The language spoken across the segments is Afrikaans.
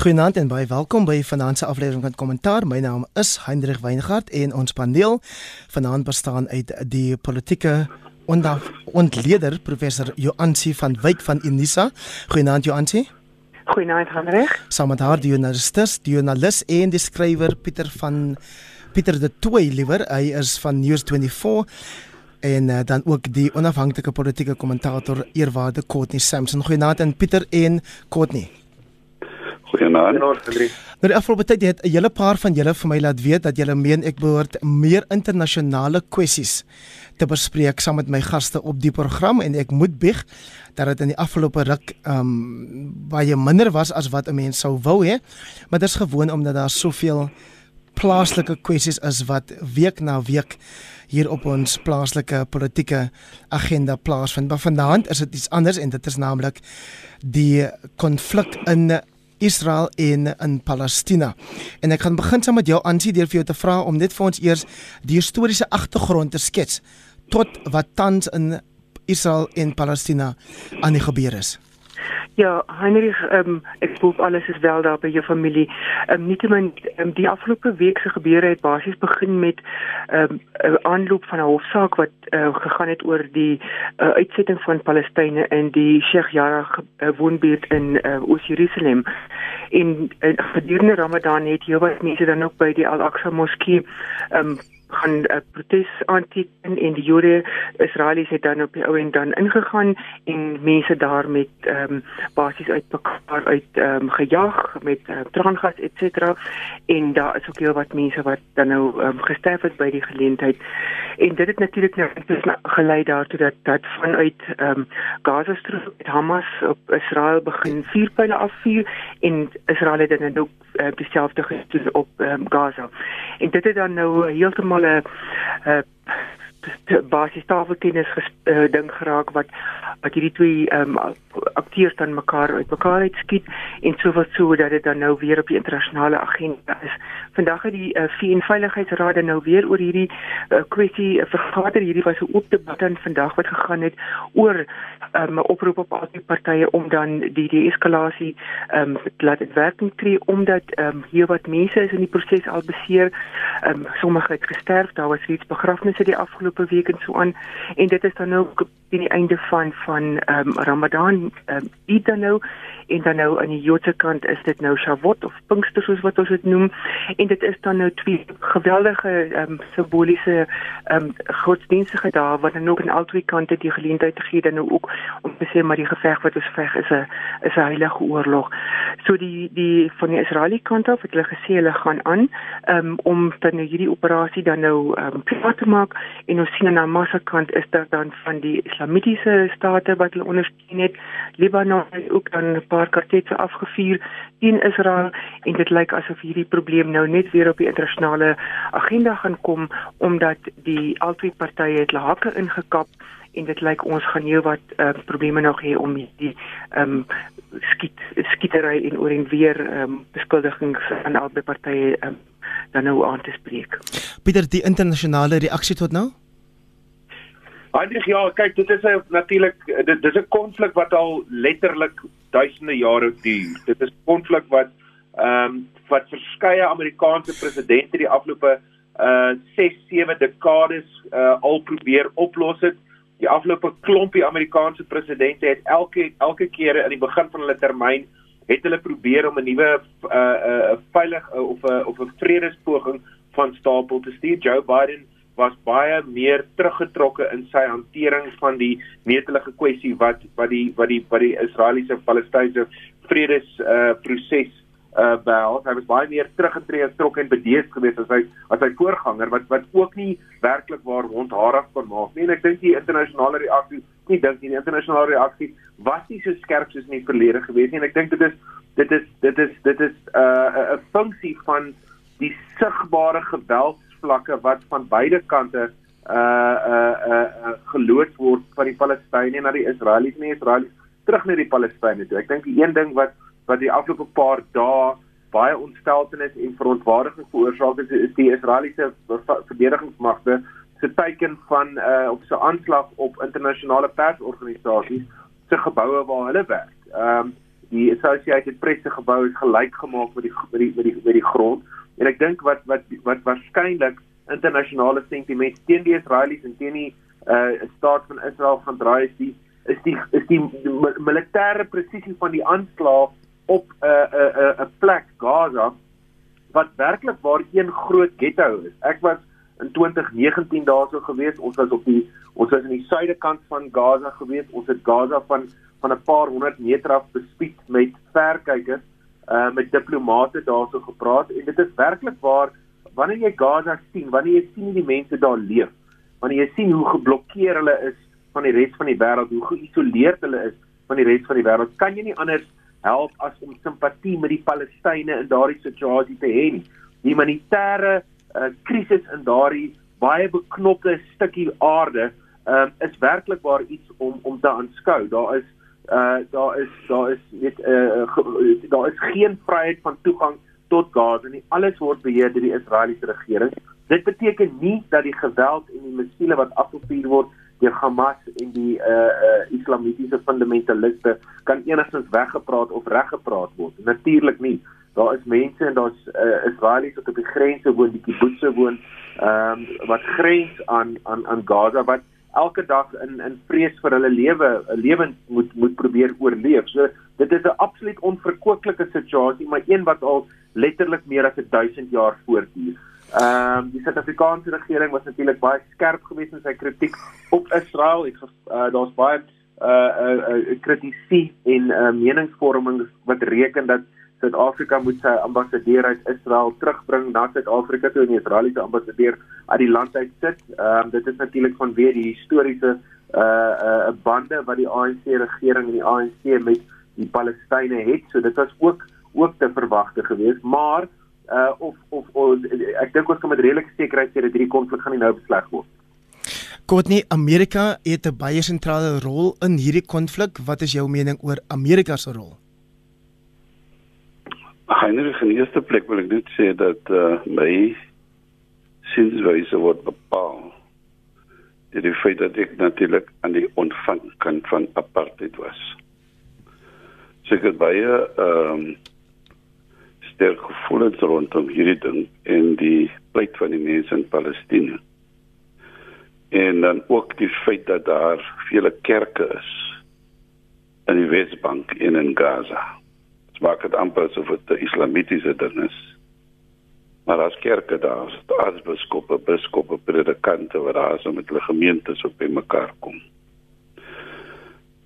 Goeienaand en baie welkom by vanaand se aflewering van Kommentaar. My naam is Hendrik Weingart en ons paneel vanaand bestaan uit die politieke ontleder professor Joansi van Wyk van Unisa. Goeienaand Joansi. Goeienaand Hendrik. Saam met haar die journalist, die journalist en die skrywer Pieter van Pieter de Tooy liewer. Hy is van News24 en uh, dan ook die onafhanklike politieke kommentator eerwaarde Courtney Sampson. Goeienaand aan Pieter en Courtney. Goeienaand. Nou die afgelope tyd het 'n hele paar van julle vir my laat weet dat julle meen ek behoort meer internasionale kwessies te bespreek saam met my gaste op die program en ek moet bieg dat dit in die afgelope ruk ehm um, baie minder was as wat 'n mens sou wou hê. Maar dit is gewoon omdat daar soveel plaaslike kwessies is wat week na week hier op ons plaaslike politieke agenda plaasvind. Maar vanaand is dit iets anders en dit is naamlik die konflik in Israel en in Palestina. En ek gaan begin saam met jou Ansie deur vir jou te vra om net vir ons eers die historiese agtergrond te skets tot wat tans in Israel en Palestina aan die gebeur is. Ja, Heinrich, um, ek hoop alles is wel daar by jou familie. Um, Nietemin, um, die afgelope week se gebeure het basies begin met 'n um, aanloop van 'n hofsaak wat uh, gegaan het oor die uh, uitsetting van Palestynë in die Sheikh Jarrah uh, woonbuurt in uh, Oos-Jerusalem. En uh, gedurende Ramadan het jy wat mense dan ook by die Al-Aqsa Moskee um, gaan 'n uh, protes aanteken en die Jode Israelies het dan op die ou en dan ingegaan en mense daar met ehm um, basies uit mekaar uit ehm um, gejag met uh, traangas et cetera. En daar is ook heel wat mense wat dan nou um, gesterf het by die geleentheid. En dit het natuurlik nou gelei daartoe dat dat vanuit ehm um, Gaza strook met Hamas op Israel begin vuurpyle afvuur en Israel het dan ook uh, dieselfde gedoen op um, Gaza. En dit het dan nou heeltemal 'n uh, basiese tafeltennis uh, ding geraak wat wat hierdie twee um, akteurs dan mekaar uit mekaar uitskiet en sowat so dat dit dan nou weer op die internasionale agenda is. Vandag het die uh, VN Veiligheidsraad nou weer oor hierdie uh, kwessie uh, vergader. Hierdie was 'n oop debat en vandag wat gegaan het oor 'n um, oproep op al die partye om dan die die eskalasie ehm um, laat dit werking kry omdat ehm um, hier wat mense is in die proses al beseer. Ehm um, sommige het gesterf. Daar was iets begrafnisse die afgelope week en so aan. En dit is dan nou teen die einde van van ehm um, Ramadan ehm um, Eid dan nou. En dan nou aan die Joodse kant is dit nou Shavuot of Pinkster soos wat ons dit noem. En dit is dan nou twee geweldige ehm um, simboliese ehm um, godsdienstige dae wat dan ook aan albei kante die geleentheid gee dan nou ook om te sê maar die geveg wat ons veg is 'n is 'n heilige oorlog. So die die van die Israeliese kant af het hulle gesê hulle gaan aan um, om dan nou hierdie operasie dan nou um, klaar te maak. En ons sien aan Hamas kant is daar dan van die islamitiese state wat hulle ondersteun het. Libanon het ook dan 'n paar kwartette afgevuur teen Israel en dit lyk asof hierdie probleem nou net weer op die internasionale agenda gaan kom omdat die albei partye het hake ingekap en dit lyk ons gaan heel wat uh, probleme nog hê om die ehm um, skiet skietery en oor en weer ehm um, beskuldigings aan albei partye um, dan nou aan te spreek. Pieter, die internasionale reaksie tot nou? Eindig ja, kyk, dit is 'n natuurlik dit dis 'n konflik wat al letterlik duisende jare duur. Dit is 'n konflik wat ehm um, wat verskeie Amerikaanse presidente die afgelope uh 6, 7 dekades uh al probeer oplos het. Die afgelope klompie Amerikaanse presidente het elke elke keer aan die begin van hulle termyn het hulle probeer om 'n nuwe uh 'n uh, veilig uh, of 'n uh, of 'n vredespoging van stapel te stuur. Joe Biden was baie meer teruggetrokke in sy hantering van die netelige kwessie wat wat die wat die wat die Israeliese Palestynse vredes uh proses uh behels. Hy was baie meer teruggetree en trok en bedeesd geweest as hy as sy voorganger wat wat ook nie werklik waar hondharig kon maak nie. En ek dink die internasionale reaksie, nie dink die internasionale reaksie was nie so skerp soos in die verlede gewees nie. En ek dink dit is dit is dit is dit is uh 'n funksie van die sigbare geweld vlakke wat van beide kante uh uh uh geloods word van die Palestynë na die Israelies en die Israelies terug na die Palestynë toe. Ek dink die een ding wat wat die afgelope paar dae baie ontsteltenis en verontwaardiging veroorsaak het is die Israeliese verdedigingsmagte se teiken van uh op so aanslag op internasionale persorganisasies se geboue waar hulle werk. Ehm um, die Associated Press se gebou is gelyk gemaak met die met die met die, met die grond en ek dink wat wat wat waarskynlik internasionale sentiment teen die Israelies en teen die uh staat van Israel gaan draai is die is die is die, die militêre presisie van die aanslag op 'n uh, 'n uh, 'n uh, 'n plek Gaza wat werklik waar een groot ghetto is. Ek was in 2019 daarso gewees. Ons was op die ons was in die suide kant van Gaza gewees. Ons het Gaza van van 'n paar honderd meter af bespied met verkykers, uh met diplomate daarso gepraat en dit is werklik waar wanneer jy Gaza sien, wanneer jy sien hoe die mense daar leef, wanneer jy sien hoe geblokkeer hulle is van die res van die wêreld, hoe geïsoleerd hulle is van die res van die wêreld, kan jy nie anders help as om simpatie met die Palestynë in daardie situasie te hê nie. Die humanitêre uh, krisis in daardie baie beknopte stukkie aarde uh, is werklik waar iets om om te aanskou. Daar is uh daar is daar is weet uh, daar is geen vryheid van toegang tot Gaza nie. Alles word beheer deur die Israeliese regering. Dit beteken nie dat die geweld en die missiele wat afgevuur word deur Hamas en die uh uh islamitiese fundamentaliste kan enigstens weggepraat of reggepraat word. Natuurlik nie. Daar is mense en daar's uh, Israelies wat op die grense woon, die kibbutzse woon, ehm um, wat grens aan aan aan Gaza wat elke dag in in vrees vir hulle lewe, 'n lewend moet moet probeer oorleef. So dit is 'n absoluut onverkwikkelike situasie, maar een wat al letterlik meer as 1000 jaar voortduur. Ehm um, die Suid-Afrikaanse regering was natuurlik baie skerp geweest in sy kritiek op Israel. Ek uh, daar's baie uh uh, uh kritisie en uh, meningsvorming wat reken dat Suid-Afrika moet sy ambassadeur uit Israel terugbring na Suid-Afrika toe en die Israeliese ambassadeur uit die land uit sit. Ehm um, dit is natuurlik vanweë die historiese uh uh bande wat die ANC regering en die ANC met die Palestynë het. So dit was ook ook te verwagte geweest, maar uh of of, of ek dink ons kan met redelike sekerheid sê dat hierdie konflik gaan nie nou besleg word. Kortnie, Amerika het 'n baie sentrale rol in hierdie konflik. Wat is jou mening oor Amerika se rol? Heinrich, in eerste plek wil ek net sê dat uh, my sinswyse word bepaal deur die feit dat ek natuurlik aan die ontvangkant van apartheid was. Seker baie ehm um, sterk gevoelens rondom hierdie ding en die pleit van die mense in Palestina. En dan ook die feit dat daar vele kerke is in die Wesbank en in Gaza maak dit amper asof dit 'n islamitiese ding is. Maar as kerke daar, as biskoppe, biskoppe, predikante wat daar so met hulle gemeentes op mekaar kom.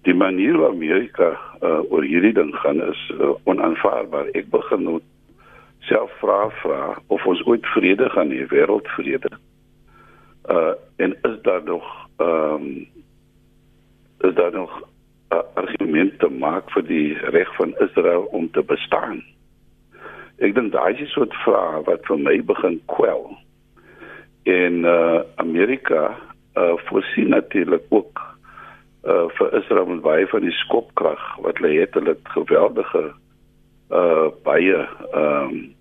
Die manier waarop Amerika uh, oor hierdie ding gaan is uh, onaanvaarbaar. Ek begin nou self vra vra of ons ooit vrede gaan hê, wêreldvrede. Uh en is daar nog ehm um, is daar nog argument te maak vir die reg van Israel om te bestaan. Ek dink daai is 'n soort vraag wat vir my begin kwel. En uh Amerika uh voorsien natuurlik ook uh vir Israel met baie van die skopkrag wat hulle het, hulle het geweldige uh baie ehm um,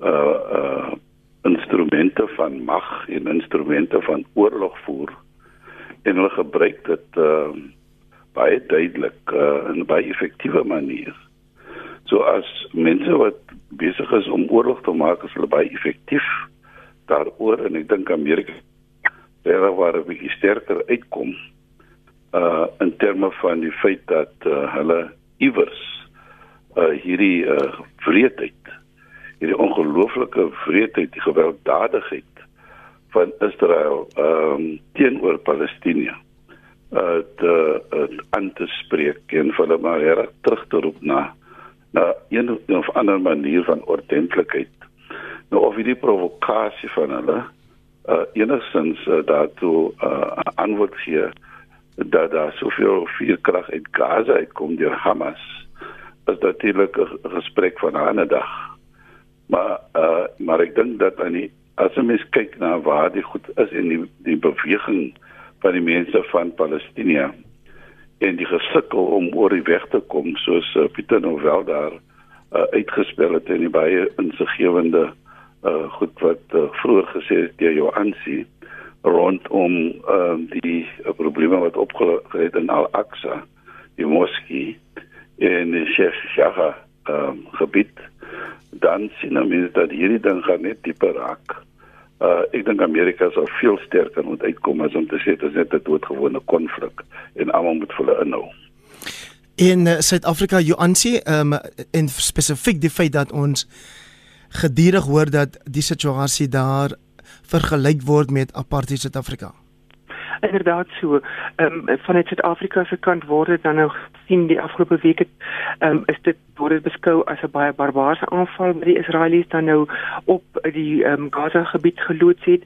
uh uh instrumente van mag en instrumente van oorlogvoer en hulle gebruik dit ehm uh, baie duidelik uh, en baie effektiewe manier. So as mense wat besig is om oorlog te maak, is hulle baie effektief daaroor en ek dink Amerika daar waar 'n bietjie sterker uitkom uh in terme van die feit dat uh, hulle iewers uh hierdie uh vreedheid hierdie ongelooflike vreedheid die gewelddadigheid van Israel ehm um, teenoor Palestina uh te uh, aan te spreek en hulle maar reg terug te roep na na een of ander manier van ordentlikheid. Nou of hierdie provokasie van hulle uh enigstens uh, daartoe uh antwoord gee dat daar soveel vuurkrag uit Gaza uitkom deur Hamas is natuurlik 'n gesprek van 'n ander dag. Maar uh maar ek dink dat aan die as jy mens kyk na waar die goed is en die die beweging van die mense van Palestina en die gesukkel om oor die weg te kom soos uh, Pieter Novel daar uh, uitgespel het in die baie insiggewende uh, goed wat uh, vroeër gesê het deur Johansi rondom uh, die uh, probleme wat opgelet in Al-Aqsa die moskee in die Sheikh Jarrah um, gebied dan sien ons dat hierdie ding gaan net dieper raak. Uh ek dink Amerika sou veel sterker moet uitkom as om te sê dit is net 'n doodgewone konflik en almal moet vir hulle inhou. In uh, Suid-Afrika, Joansi, um, en spesifiek die feit dat ons gedurig hoor dat die situasie daar vergelyk word met apartheid Suid-Afrika inderdaad so. Ehm um, vanuit Suid-Afrika se kant word dit dan nou sien die afgelope week het ehm um, is dit word dit beskou as 'n baie barbaarse aanval wat die Israelies dan nou op die ehm um, Gaza gebied geloods het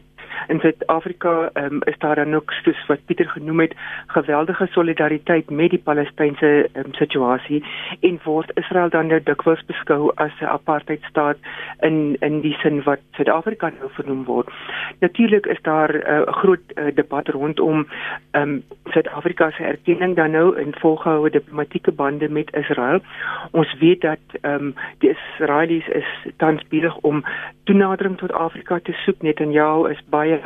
in Suid-Afrika um, is daar dan ook soos wat Pieter genoem het geweldige solidariteit met die Palestynse um, situasie en word Israel dan nou dikwels beskou as 'n apartheidstaat in in die sin wat Suid-Afrika nou vernoem word. Natuurlik is daar eh, 'n uh, groot uh, debat rondom um, Suid-Afrika se erkenning dan nou in volgehoue diplomatieke bande met Israel. Ons weet dat um, die Israelies is tans besig om toenadering tot Afrika te soek. Netanyahu is baie baie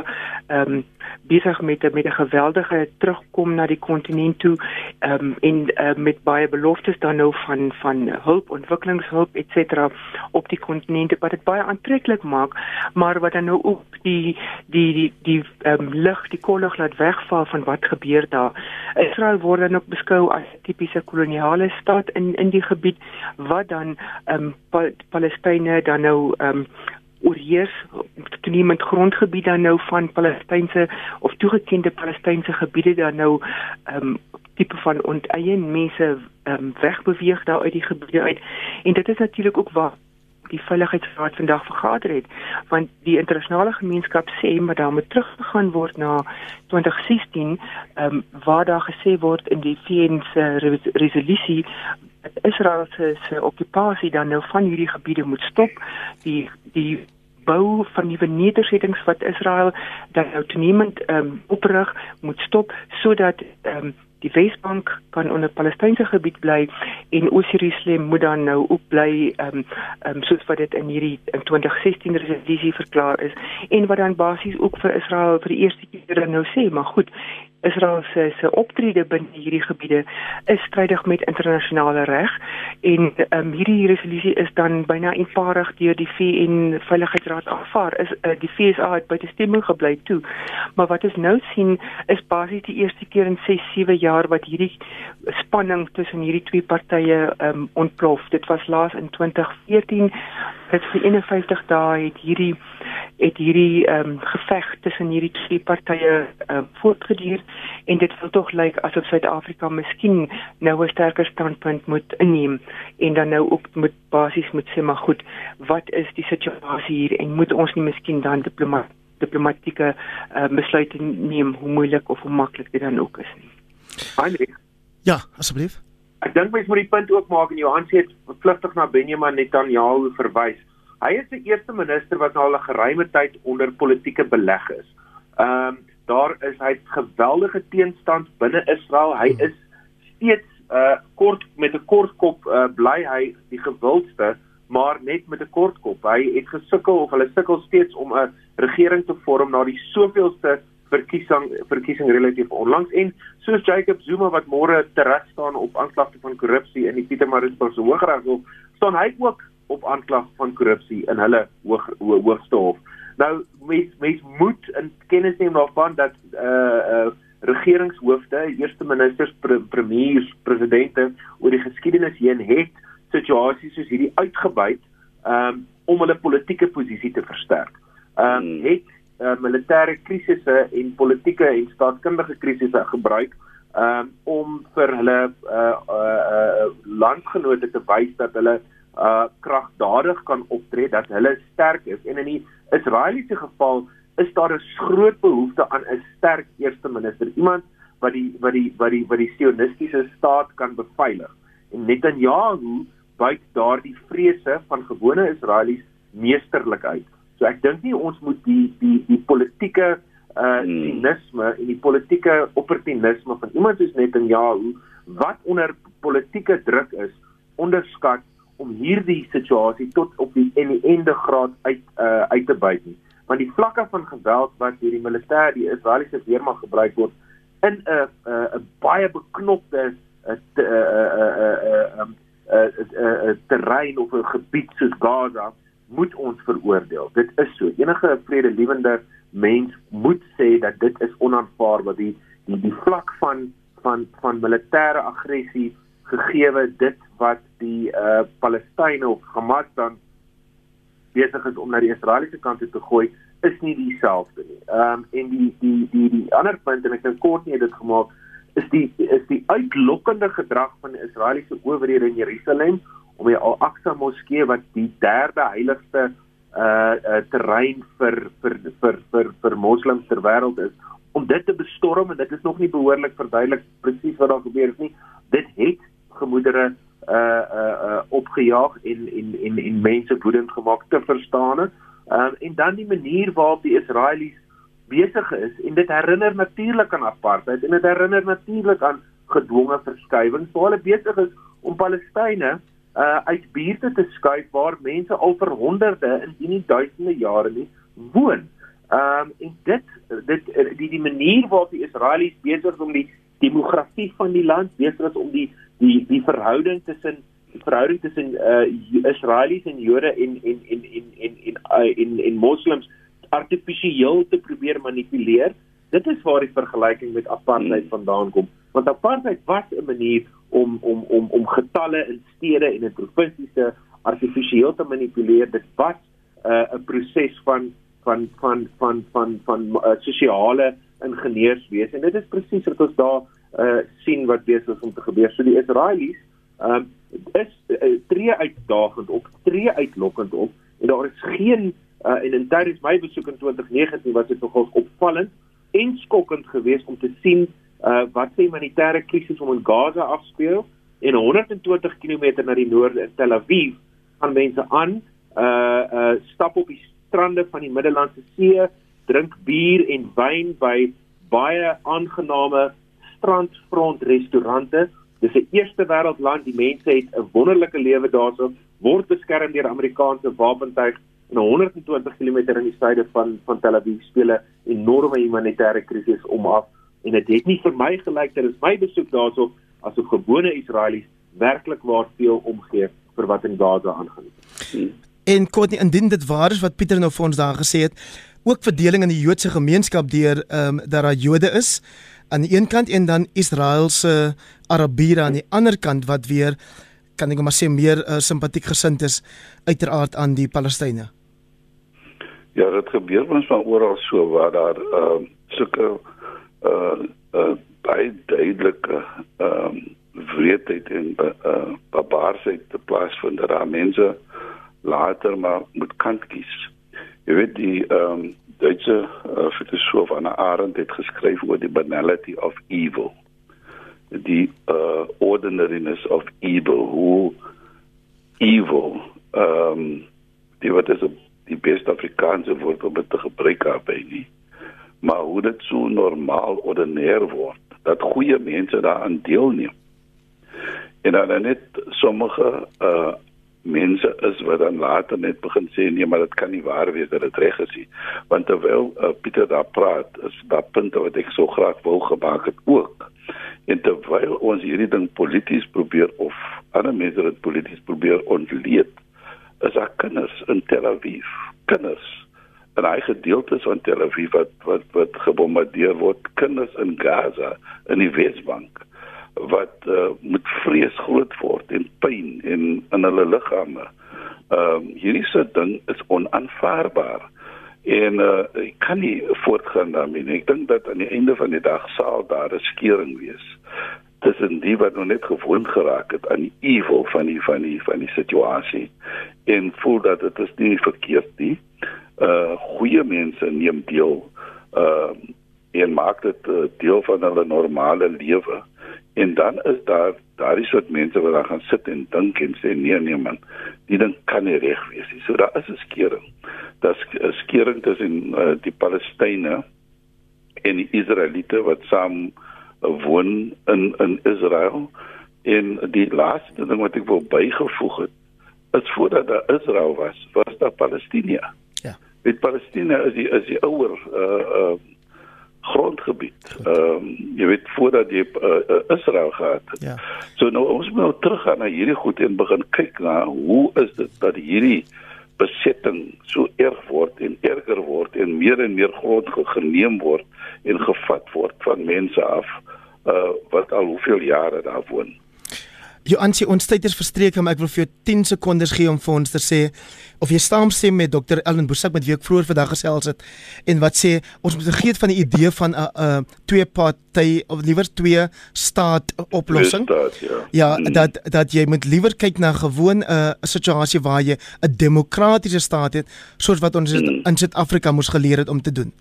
ehm um, besig met met 'n geweldige terugkom na die kontinent toe ehm um, en uh, met baie beloftes dan nou van van hulp, ontwikkelingshulp ens op die kontinent wat dit baie aantreklik maak, maar wat dan nou ook die die die die ehm um, lig, die kollig laat wegval van wat gebeur daar. Israel word dan ook beskou as 'n tipiese koloniale staat in in die gebied wat dan ehm um, pa Palestynë dan nou ehm um, oorheers toenemend grondgebied dan nou van Palestynse of toegekende Palestynse gebiede dan nou ehm um, tipe van onteien. Mense ehm um, wegbeweeg daar uit die gebiede uit. En dit is natuurlik ook waar die veiligheidsraad vandag vergader het want die internasionale gemeenskap sê maar daar moet teruggegaan word na 2016 ehm um, waar daar gesê word in die VN se resolusie Israel se se okupasie dan nou van hierdie gebiede moet stop. Die die bou van nuwe nedersettings wat Israel dan nou toenemend ehm um, oprig moet stop sodat ehm um, die Wesbank kan onder Palestynse gebied bly en Oos-Jerusalem moet dan nou ook bly ehm um, ehm um, soos wat dit in hierdie in 2016 resolusie verklaar is en wat dan basies ook vir Israel vir die eerste keer nou sê maar goed Israel se se optrede binne hierdie gebiede is strydig met internasionale reg en um, hierdie resolusie is dan byna eenparig deur die VN Veiligheidsraad aanvaar. Is uh, die FSA het by die stemming gebly toe. Maar wat ons nou sien is basies die eerste keer in 6, 7 jaar wat hierdie spanning tussen hierdie twee partye um, ontplof. Dit was laas in 2014. Dit vir 51 dae het hierdie het hierdie ehm um, geveg tussen hierdie twee partye ehm uh, voortgeduur en dit wil tog lyk asof Suid-Afrika miskien nou 'n sterker standpunt moet inneem en dan nou ook moet basies moet sê maar goed, wat is die situasie hier en moet ons nie miskien dan diplomat diplomatieke uh, besluite neem hoe moeilik of hoe maklik dit dan ook is nie. Heinrich. Ja, asseblief. Ek dink mens moet die punt ook maak en Johan sê dit verpligtig na Benjamin Netanyahu verwys. Hy is die eerste minister wat al 'n geruime tyd onder politieke beleg is. Ehm um, daar is hy geweldige teenstand binne Israel. Hy hmm. is steeds uh kort met 'n kort kop uh bly hy die gewildste, maar net met 'n kort kop. Hy het gesukkel of hulle sukkel steeds om 'n regering te vorm na die soveelste verkiesing verkiesing relatief onlangs en soos Jacob Zuma wat môre terug staan op aanklagte van korrupsie in die Pietermaritzburg se Hooggeregshof, staan hy ook op aanklag van korrupsie in hulle hoog hoogste hof. Nou mens mens moet in kennis neem daarvan dat uh uh regeringshoofde, eerste ministers, pre premiers, presidente oor die geskiedenis heen het situasies soos hierdie uitgebuit um om hulle politieke posisie te versterk. Um hmm. het uh, militêre krisisse en politieke en staatskundige krisisse gebruik um om vir hulle uh uh, uh landgenote te wys dat hulle uh kragdadig kan optree dat hulle sterk is en in die Israeliese geval is daar 'n groot behoefte aan 'n sterk eerste minister, iemand wat die wat die wat die wat die sionistiese staat kan beveilig. En Netanyahu buik daardie vrese van gewone Israelies meesterlik uit. So ek dink nie ons moet die die die politieke uh hmm. sinisme en die politieke opportunisme van iemand soos Netanyahu wat onder politieke druk is onderskat om hierdie situasie tot op die en die einde graad uit uh, uit te buit nie. Want die vlakke van geweld wat deur die militêr die Israeliese weermag gebruik word in 'n 'n baie beknopte 'n 'n 'n 'n terrein of 'n gebied soos Gaza moet ons veroordeel. Dit is so. Enige vredelewende mens moet sê dat dit is onaanvaarbaar die die die vlak van van van militêre aggressie gegeewe dit wat die uh Palestynë of Hamas dan besig is om na die Israeliese kant toe te gooi is nie dieselfde nie. Ehm um, en die die die die ander punt en ek het kort nie dit gemaak is die is die uitlokkende gedrag van die Israeliese owerhede in Jerusalem om die Al-Aqsa Moskee wat die derde heiligste uh, uh terrein vir vir vir vir vir moslems ter wêreld is om dit te bestorm en dit is nog nie behoorlik verduidelik presies wat daar gebeur het nie dit het gemoedere uh uh, uh opgejaag en en en en mense woedend gemaak te verstaan. Uh, en dan die manier waarop die Israelies besig is en dit herinner natuurlik aan apartheid en dit herinner natuurlik aan gedwonge verskywing. So hulle besig is om Palestynë uh uit buurte te skuif waar mense al vir honderde en nie duisende jare nie woon. Ehm um, en dit dit die die manier waarop die Israelies besig is om die demografie van die land besig is om die die die verhouding tussen die verhouding tussen uh Israelies en Jode en en en en en en en, en, en moslems artifisieel te probeer manipuleer. Dit is waar die vergelyking met apartheid vandaan kom. Want apartheid was 'n manier om om om om getalle in stede en in provinsies te artifisieel te manipuleer. Dit was uh, 'n uh, proses van van van van van van uh, sosiale ingenieurswese en dit is presies wat ons daar uh, sien wat besig om te gebeur. So die Israelies um, is uh, tree uitdagend op, tree uitlokkend op en daar is geen uh, en in tydens my besoek in 2019 was dit nogal opvallend en skokkend geweest om te sien uh, wat se humanitêre krisis om in Gaza afspeel en 120 km na die noorde in Tel Aviv gaan mense aan uh uh stap op die strande van die Middellandse See, drink bier en wyn by baie aangename strandfront restaurante. Dis 'n eerste wêreld land, die mense het 'n wonderlike lewe daarso, word beskerm deur Amerikaanse wapentuig en 120 km in die suide van van Tel Aviv speel 'n enorme humanitêre krisis om af en dit het nie vir my gelyk dat dit my besoek daarso asof gewone Israelies werklik waar veel omgee vir wat in Gaza aangaan. En kort nie indien dit waar is wat Pieter nou vir ons daar gesê het, ook verdeling in die Joodse gemeenskap deur ehm um, dat daar Jode is aan die een kant en dan Israeliese Arabiere aan die ander kant wat weer kan ek maar sê meer uh, simpatiek gesind is uiteraard aan die Palestynë. Ja, dit gebeur ons van oral so waar daar ehm uh, sulke uh uh baie duidelike ehm um, wreedheid en uh barbaarsheid te plaasvind dat daar mense later maar moet kant kies. Jy weet die ehm um, Duitse uh, filosoof Anna Arendt het geskryf oor die banality of evil. Die uh ordinariness of evil, hoe evil ehm um, die wat is die beste Afrikaanse woord om dit te gebruik daarby nie maar hoe dit so normaal ordinêr word dat goeie mense daaraan deelneem en dan net sommige uh mense is wat dan later net begin sê nee maar dit kan nie waar wees dat dit reg is nie. Want terwyl uh, Pieter daar praat is daar punte wat ek so graag wou gemaak het ook. En terwyl ons hierdie ding polities probeer of ander mense dit polities probeer ontleed is daar kinders in Tel Aviv kinders en hy gedeeltes van Tel Aviv wat wat wat gebombardeer word kinders in Gaza in die Wesbank wat uh, met vrees groot word en pyn en in hulle liggame. Ehm uh, hierdie se ding is onaanvaarbaar. En uh, ek kan nie voortgaan daarmee nie. Ek dink dat aan die einde van die dag sal daar 'n skeuring wees tussen die wat nog net gewoond geraak het aan die evil van die van die van die situasie en voel dat dit is nie verkeerd nie uh goeie mense neem deel uh en maak dit uh, deel van hulle normale lewe en dan is daar daardie soort mense wat dan gaan sit en dink en sê nee nee man die ding kan nie reg wees nie. So daar is 'n skering daar's 'n skering tussen uh, die Palestynë en die Israeliete wat saam uh, woon in in Israel. En die laaste ding wat ek wil bygevoeg het is voordat daar Israel was was daar Palestina. Met Palestina is die is die ouer uh uh grondgebied. Ehm um, jy weet voordat jy uh, uh, Israel gehad het. Ja. So nou ons moet nou teruggaan na hierdie goed en begin kyk na hoe is dit dat hierdie besetting so erg word en erger word en meer en meer grond geneem word en gevat word van mense af uh, wat al hoeveel jare daar woon. Joansie, ons tyd is verstreek, maar ek wil vir jou 10 sekondes gee om vir ons te sê of jy saamstem met Dr. Ellen Boesak met wie ek vroeër vandag gesels het en wat sê ons moet vergeet van die idee van 'n uh, 'n uh, twee party of liewer twee staat oplossing. Staat, ja, ja mm. dat dat jy moet liewer kyk na gewoon 'n uh, situasie waar jy 'n demokratiese staat het soos wat ons mm. in Suid-Afrika moes geleer het om te doen.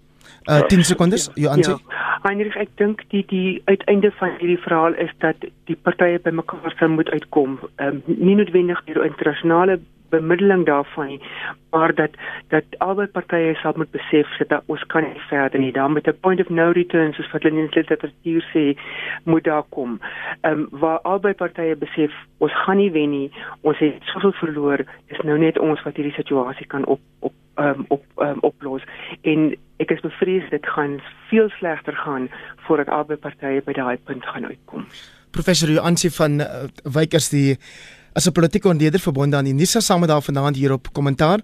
Uh 10 sekondes, jou aansig. Ja. Heinrich, ek dink die die uiteinde van hierdie verhaal is dat die partye bymekaar sal moet uitkom. Ehm um, nie noodwendig deur internasionale bemiddeling daarvan nie, maar dat dat albei partye sal moet besef dat ons kan nie verder nie. Dan met 'n point of no return soos wat hulle in die literatuur sê, moet daar kom. Ehm um, waar albei partye besef ons gaan nie wen nie. Ons het soveel verloor. Dis nou net ons wat hierdie situasie kan op op um, op um, oplos. En ek is bevrees dit gaan veel slegter gaan voordat albei partye by daai punt gaan uitkom. Professor Joansi van uh, Wykers die as 'n politieke ontleder verbonde aan die NISA saam met daar vanaand hier op kommentaar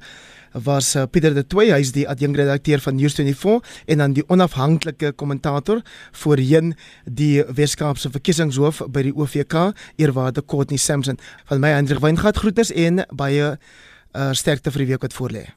was uh, Pieter de Tooy hy's die adjunkredakteur van News24 en dan die onafhanklike kommentator voorheen die Weskaapse verkiesingshoof by die OVK eerwaarde Courtney Sampson. Van my Hendrik Weingart groetnis en baie uh, sterkte vir die week wat voorlê